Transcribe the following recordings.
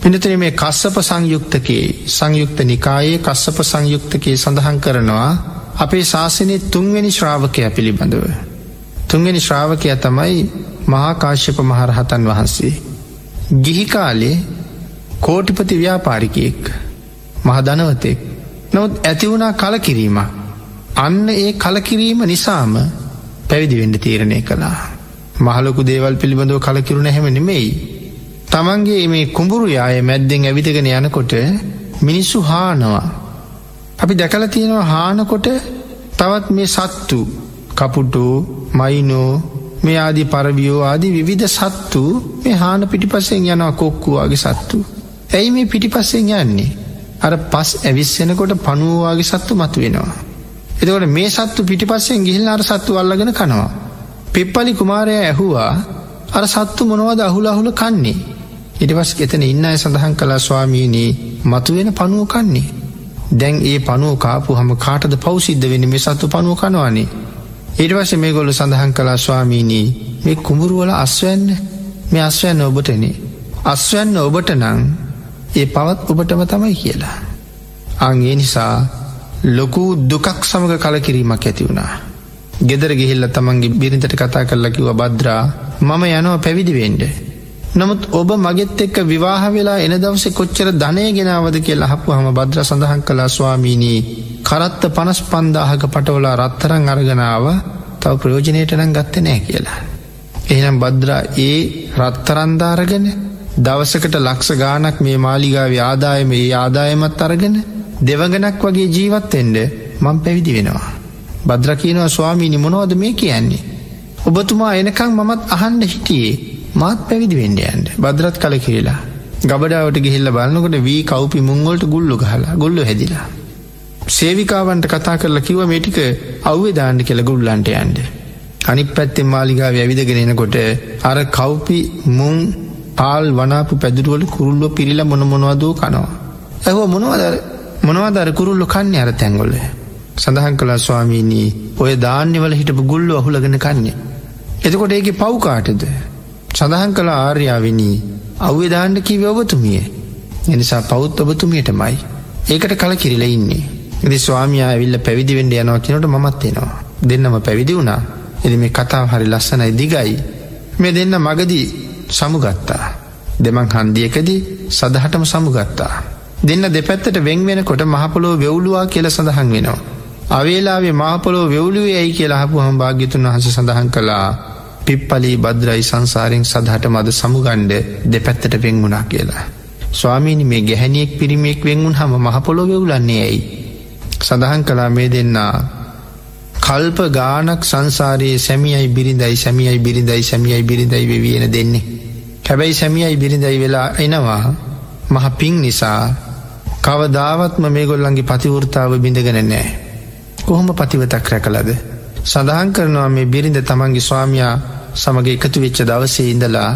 පිනතන මේ කස්සප සංයුක්තකයේ සංයුක්ත නිකායේ කස්සප සංයුක්තකයේ සඳහන් කරනවා අපේ ශාසනය තුන්වැනි ශ්‍රාවකය පිළිබඳව. තුන්වැනි ශ්‍රාවකය තමයි මහාකාශ්‍යප මහරහතන් වහන්සේ. ගිහිකාලේ කෝටිපති ව්‍යාපාරිකයෙක් මහදනවතෙක් නොත් ඇතිවුණා කලකිරීමක් අන්න ඒ කලකිරීම නිසාම පැවිදිවෙඩ තීරණය කළා. මහලොකු දේවල් පිළිබඳව කලකිරුණ හැම නෙමෙයි. තමන්ගේ මේ කුඹුරු යාය මැද්දෙන් ඇවිදගෙන යනකොට මිනිස්සු හානවා. අපි දැකල තියෙනවා හානකොට තවත් මේ සත්තු කපුටෝ මයිනෝ මේ ආදි පරවියෝ ආදී විවිධ සත්තු මේ හාන පිටිපසෙන් යනවා කොක්කුවාගේ සත්තු. ඇයි මේ පිටිපස්සෙන් යන්නේ. අර පස් ඇවිස්සෙනකොට පනුවවාගේ සත්තු මතු වෙනවා. එතකොට මේ සත්තු පිටිපස්සෙන් ගිහිල් අර සත්තු අල්ලගෙන කනවා. පිප්පලි කුමාරය ඇහුවා අර සත්තු මොනවද අහුල අහුල කන්නේ. ඉටිපස් එතන ඉන්න අය සඳහන් කලා ස්වාමීනී මතුවෙන පනුව කන්නේ. දැන් ඒ පනුව කාපු හම කාටද පෞසිද්ධ වෙන මේ සත්තු පනුව කනවානේ. ඉරිවස මේ ගොල්ල සඳහන් කලා ස්වාමීනී මේ කුඹුරුවල අස්වැන්න මේ අස්වැන්න ඔබටනේ. අස්වැන්න ඔබට නං ඒ පවත් ඔබටම තමයි කියලා. අංගේ නිසා ලොකු දුකක් සමඟ කලකිරීමක් ඇති වුණා. ගෙදර ගිහිල්ල තමන්ගේ බිරිඳට කතා කරලා කිව බද්‍රා මම යනව පැවිදිවෙන්ඩ. නමුත් ඔබ මගෙත් එක්ක විවාහ වෙලා එන දවස කොච්චර ධනය ගෙනාවද කියලා හපු හම බද්‍ර සඳහන් කලා ස්වාමීනී කරත්ත පනස් පන්දාහක පටවලා රත්තරං අරගනාව තව ප්‍රයෝජනයට නම් ගත්ත නෑ කියලා. එහනම් බද්‍රා ඒ රත්තරන්දාරගෙන දවසකට ලක්ෂ ගානක් මේ මාලිගාව ආදායම ඒ ආදායමත් අරගෙන දෙවගනක් වගේ ජීවත්තෙන්ඩ මං පැවිදි වෙනවා. බද්‍රකීනවා ස්වාමීනි මොනවද මේ කියන්නේ. ඔබතුමා එනකං මමත් අහන්ඩ හිටියේ මාත් පැවිදි වෙන්ඩයන්ට බද්‍රත් කල කියලා. ගබඩාවට ගිහිල්ල බලන්නකොට වී කවපි මුංගොල්ට ගුල්ලු ගහලා ගොල්ලු හැදිලා. සේවිකාවන්ට කතා කරලා කිව මේටික අව්‍ය දාන්න කෙළ ගුල්ලන්ට යන්ඩ. අනි පැත්තෙන් මාලිගාව ඇවිදගෙනෙනකොට අර කව්පි මුං පාල් වනාපු පැදුරුවල කුරුල්ලො පිරිල මොන මොනවදූ කනවා. ඇහෝ මොනවදර මොනවදර කුරුල්ලො කන්නේ අර තැංගොල. සඳහන් කලා ස්වාමීනී ඔය ධාන්‍යවල හිටපු ගුල්ලු අහුලගෙන කන්නේ. එතකොට ඒක පව්කාටද. සඳහන් කළ ආර්යාවිනී අව්‍ය දාණ්ඩ කිව ඔබතුමිය. එනිසා පෞත් ඔබතුමියටමයි. ඒකට කල කිරිල ඉන්නේ. ඉදි ස්වාමයා ඇවිල්ල පැවිදිවෙන්ඩ යනවා කියනට මමත් එෙනවා. දෙන්නම පැවිදි වුණා. එදි මේ කතාව හරි ලස්සනයි දිගයි. මේ දෙන්න මගදී සමුගත්තා. දෙමං හන්දියකදී සදහටම සමුගත්තා. දෙන්න දෙපැත්තට වෙන්වෙනකොට මහපොලෝ වෙවුලුවා කියල සඳහන් වෙනවා. අවේලාවේ මහපොලෝ වෙවුලුවේ ඇයි කියලා හපු හම් භාග්‍යතුන් වහස සඳහන් කළා පිප්පලී බද්‍රයි සංසාරෙන් සදහට මද සමුගණ්ඩ දෙපැත්තට වෙංගුණා කියලා. ස්වාමීනි මේ ගැහැනියෙක් පිරිමියෙක් වෙංගුන් හම මහපොලො වෙවුලන්නේ ඇයි. සඳහන් කලා මේ දෙන්නා කල්ප ගානක් සංසාරයේ සැමියයි බිරිඳයි සැමියයි බිරිඳයි සැමියයි බිරිඳයි වෙවියෙන දෙන්නේ. හැබැයි සැමියයි බිරිඳයි වෙලා එනවා මහ පින් නිසා කවදාවත්ම මේ ගොල්ලන්ගේ පතිවෘතාව බිඳගෙන නෑ. කොහොම පතිවතක් රැකලද. සඳහන් කරනවා මේ බිරිඳ තමන්ගේ ස්වාමයා සමග එකතු වෙච්ච දවසේ ඉඳලා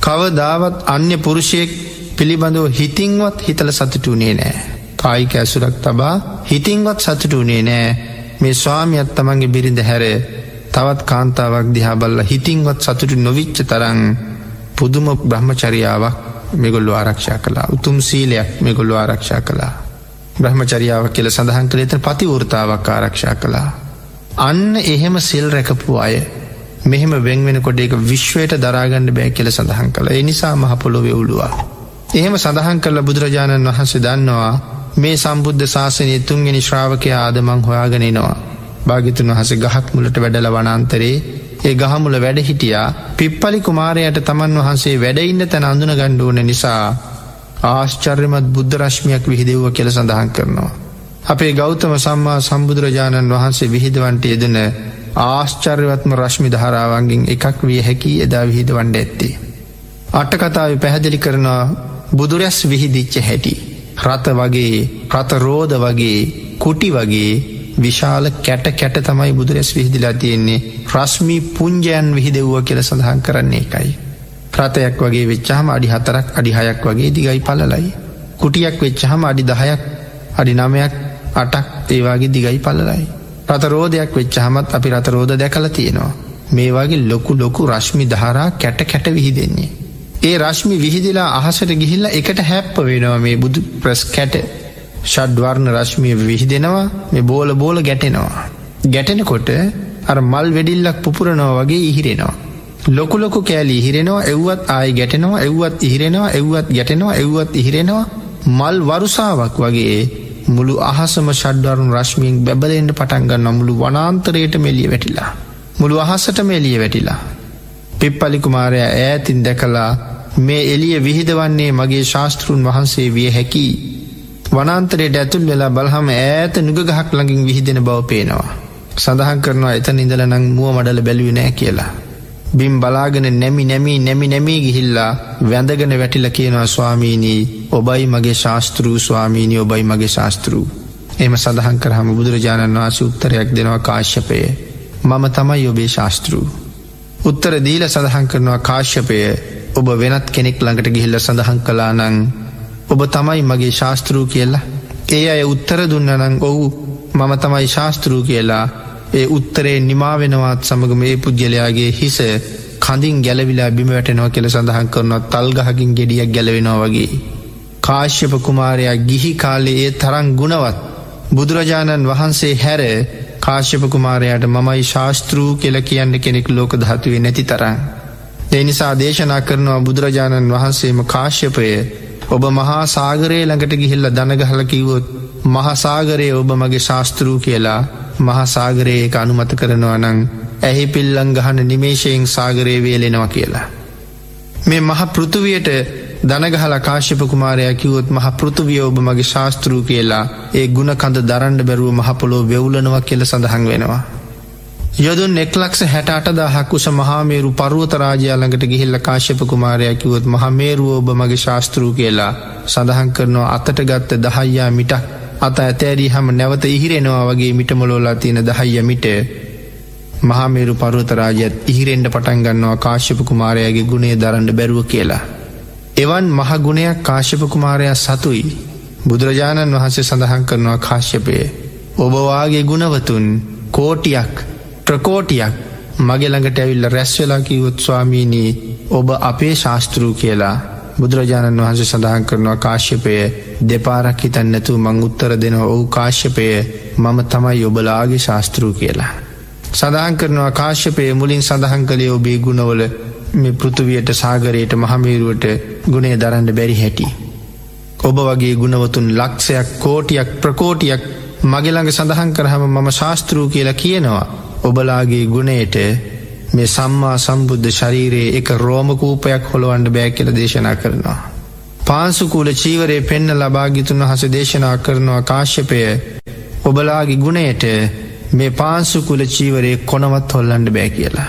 කවදාවත් අන්‍ය පුරුෂයෙක් පිළිබඳව හිතිංවත් හිතල සතුටුනේ නෑ. කායික ඇසුරක් තබා හිතිංවත් සතුටුනේ නෑ මේ ස්වාමියත් තමන්ගේ බිරිඳ හැර තවත් කාන්තාවක් දිහාබල්ල හිතිංවත් සතුටු නොවිච්ච තරං පුදුම බ්‍රහ්මචරියාවක් මෙගොල්ලු ආරක්ෂා කලා උතුම් සීලයක් මෙගොල්ලු ආරක්ෂා කලා බ්‍රහ්මචරියාවක් කියල සඳහන් කළේත පතිවෘතාවක් ආරක්ෂා කලා අන්න එහෙම සිල් රැකපු අය මෙහෙම වෙන්වෙන කොට එක විශ්වයට දරාගණඩ බෑ කියල සඳහන් කළ එනිසා මහපොළොවෙ උළුවා. එහෙම සඳහන් කරල බුදුරජාණන් වහන්සේ දන්නවා මේ සම්බුද්ධ ශාසනය තුන්ගෙන ශ්‍රාවකය ආදමං හොයාගෙනනවා. භාගිතුන් වහස ගහක් මුලට වැඩල වනන්තරේ ඒ ගහමුල වැඩ හිටියා පිප්පලි කුමාරයට තමන් වහන්සේ වැඩඉන්න තැන අඳුන ගණ්ඩුවන නිසා ආශ්චර්යමත් බුද්ධ රශ්මියක් විහිදෙව්ව කෙල සඳහන් කරනවා. අපේ ගෞතම සම්මා සම්බුදුරජාණන් වහන්සේ විහිදවන්ට යෙදන ආශ්චර්යවත්ම රශ්මි ධාරාවන්ගෙන් එකක් විය හැකි එදා විහිද වන්ඩ ඇත්තේ. අටකතාව පැහැදිලි කරනවා බුදුරැස් විහිදිච්ච හැටි. රත වගේ රතරෝධ වගේ කුටි වගේ විශාල කැට කැට තමයි බුදුරැස් විහිදිලා තියෙන්නේ රශ්මි පුංජයන් විහිදෙව්ව කියල සඳහන් කරන්නේ එකයි. ප්‍රතයක් වගේ වෙච්චහම අඩි හතරක් අඩි හයක් වගේ දිගයි පලලයි. කුටියක් වෙච්චහම අඩි දහයක් අඩි නමයක් අටක් ඒවාගේ දිගයි පලලයි. රතරෝධයක් වෙච්චහමත් අපි රතරෝධ දැකල තියෙනවා. මේ වගේ ලොකු ලොකු රශ්මි ධාරා කැට කැට විහිදෙන්නේ. ඒ රශ්මි විහිදිලා අහසට ගිහිල්ල එකට හැප්ප වෙනවා මේ බුදු ප්‍රස් කැට ෂඩ්වර්ණ රශ්මිය විහිදෙනවා මේ බෝල බෝල ගැටෙනවා. ගැටෙනකොට අර මල් වෙඩිල්ලක් පුපුරනවා වගේ ඉහිරෙනවා. ලොකුලොකු කෑලි ඉහිරෙනවා එව්වත් ආය ගැටෙනවා එව්වත් ඉහිරෙනවා එව්වත් ගැටෙනවා එව්වත් ඉහිරෙනවා මල් වරුසාවක් වගේ මුළු අහසම ෂඩ්වරුන් රශ්මියෙන් බැබලෙන්ට පටන්ගන්න මුළු වනාන්තරයට මෙලිය වැටිලා. මුළු අහසට මෙලිය වැටිලා. පිප්පලිකුමාරය ඈතින් දැකලා මේ එලිය විහිදවන්නේ මගේ ශාස්තෘන් වහන්සේ විය හැකි. වනන්තරයට ඇතුල් වෙලා බලහම ඈත නුගගහක් ළඟින් විහිදෙන බව පේනවා. සඳහන් කරනවා එතන ඉඳල නං මුව මඩල බැලුව නෑ කියලා. බිම් බලාගෙන නැමි නැමී නැමි නැමී ගිහිල්ලා වැඳගෙන වැටිල කියනවා ස්වාමීනී ඔබයි මගේ ශාස්තෘූ ස්වාමීනී ඔබයි මගේ ශාස්තෘූ. එම සඳහන් කරහම බුදුරජාණන් වහන්සේ උත්තරයක් දෙනවා කාශ්‍යපය මම තමයි ඔබේ ශාස්තෘූ. උත්තර දීල සඳහන් කරනවා කාශ්‍යපය ඔබ වෙනත් කෙනෙක් ළඟට ගිහිල්ල සඳහන් කලා නං ඔබ තමයි මගේ ශාස්තෘූ කියලා. ඒ අය උත්තර දුන්නනං ඔවු මම තමයි ශාස්තෘූ කියලා ඒ උත්තරේ නිමාවෙනවත් සමග මේ පුද්ගලයාගේ හිස කඳින් ගැලවිලා බිම වැටෙනවා කෙළ සඳහන් කරනවා තල්ගහකින් ගෙඩියක් ගැලවෙනවා වගේ. කාශ්‍යප කුමාරයා ගිහි කාලේ ඒ තරං ගුණවත් බුදුරජාණන් වහන්සේ හැර කාශ්‍යප කුමාරයට මමයි ශාස්තෘූ කෙල කියන්න කෙනෙක් ලෝක ධාතුවේ නැති තරං. දෙනිසා දේශනා කරනවා බුදුරජාණන් වහන්සේම කාශ්‍යපය ඔබ මහා සාගරයේ ළඟට ගිහිල්ල දනගහල කිව්වොත් මහසාගරයේ ඔබ මගේ ශාස්තෘූ කියලා මහසාගරයේ එක අනුමත කරනවා නං ඇහි පිල්ලං ගහන නිමේශයෙන් සාගරයේ වේලෙනවා කියලා. මේ මහ පෘතුවයට දනගහල කාශ්‍යප කුමාරයා කිවොත් මහ පෘතුවිය ඔබ මගේ ශාස්තෘූ කියලා ඒ ගුණකඳ දරන්ඩ බැරුව මහපොලෝ වෙවුලනවා කියල සඳහන් වෙනවා. යොදුන් එක්ලක්ෂ හැට අටදාහක් උස මහාමේරු පරුවතරාජයාළඟට ගිහිල්ල කාශ්‍යප කුමාරයා කිවොත් මහමේරුව ඔබ මගේ ශාස්තෘූ කියලා සඳහන් කරනවා අතට ගත්ත දහයියා මිටක් අත ඇතෑරී හම නැවත ඉහිරෙනවා වගේ මිටමලෝලා තියෙන දහයිය මිට මහමේරු පරුවතරාජයත් ඉහිරෙන්ඩ පටන්ගන්නවා කාශ්‍යප කුමාරයාගේ ගුණේ දරන්න බැරුව කියලා. එවන් මහගුණයක් කාශ්‍යප කුමාරයා සතුයි බුදුරජාණන් වහන්සේ සඳහන් කරනවා කාශ්‍යපය ඔබවාගේ ගුණවතුන් කෝටියක් ප්‍රකෝටියක් මගෙළඟට ඇවිල්ල රැස්වෙලා කිවොත් ස්වාමීනී ඔබ අපේ ශාස්තෘූ කියලා බුදුරජාණන් වහන්සේ සඳහන් කරනවා කාශ්‍යපය දෙපාරක් හිතන්නැතු මං උත්තර දෙනවා ඔහු කාශ්‍යපය මම තමයි ඔබලාගේ ශාස්තෘූ කියලා. සඳහන් කරනවා කාශ්‍යපය මුලින් සඳහන් කළේ ඔබේ ගුණවල මේ පෘතුවයට සාගරයට මහමීරුවට ගුණේ දරන්න බැරි හැටි. ඔබ වගේ ගුණවතුන් ලක්ෂයක් කෝටියක් ප්‍රකෝටියක් මගෙළඟ සඳහන් කරහම මම ශාස්තෘූ කියලා කියනවා ඔබලාගේ ගුණයට මේ සම්මා සම්බුද්ධ ශරීරයේ එක රෝමකූපයක් හොළොවන්ඩ බෑ කියල දේශනා කරනවා. පාන්සුකූල චීවරයේ පෙන්න ලබාගිතුන් හස දේශනා කරනවා කාශ්‍යපය ඔබලාගේ ගුණයට මේ පාන්සුකුල චීවරයේ කොනවත් හොල්ලන්ඩ බෑ කියලා.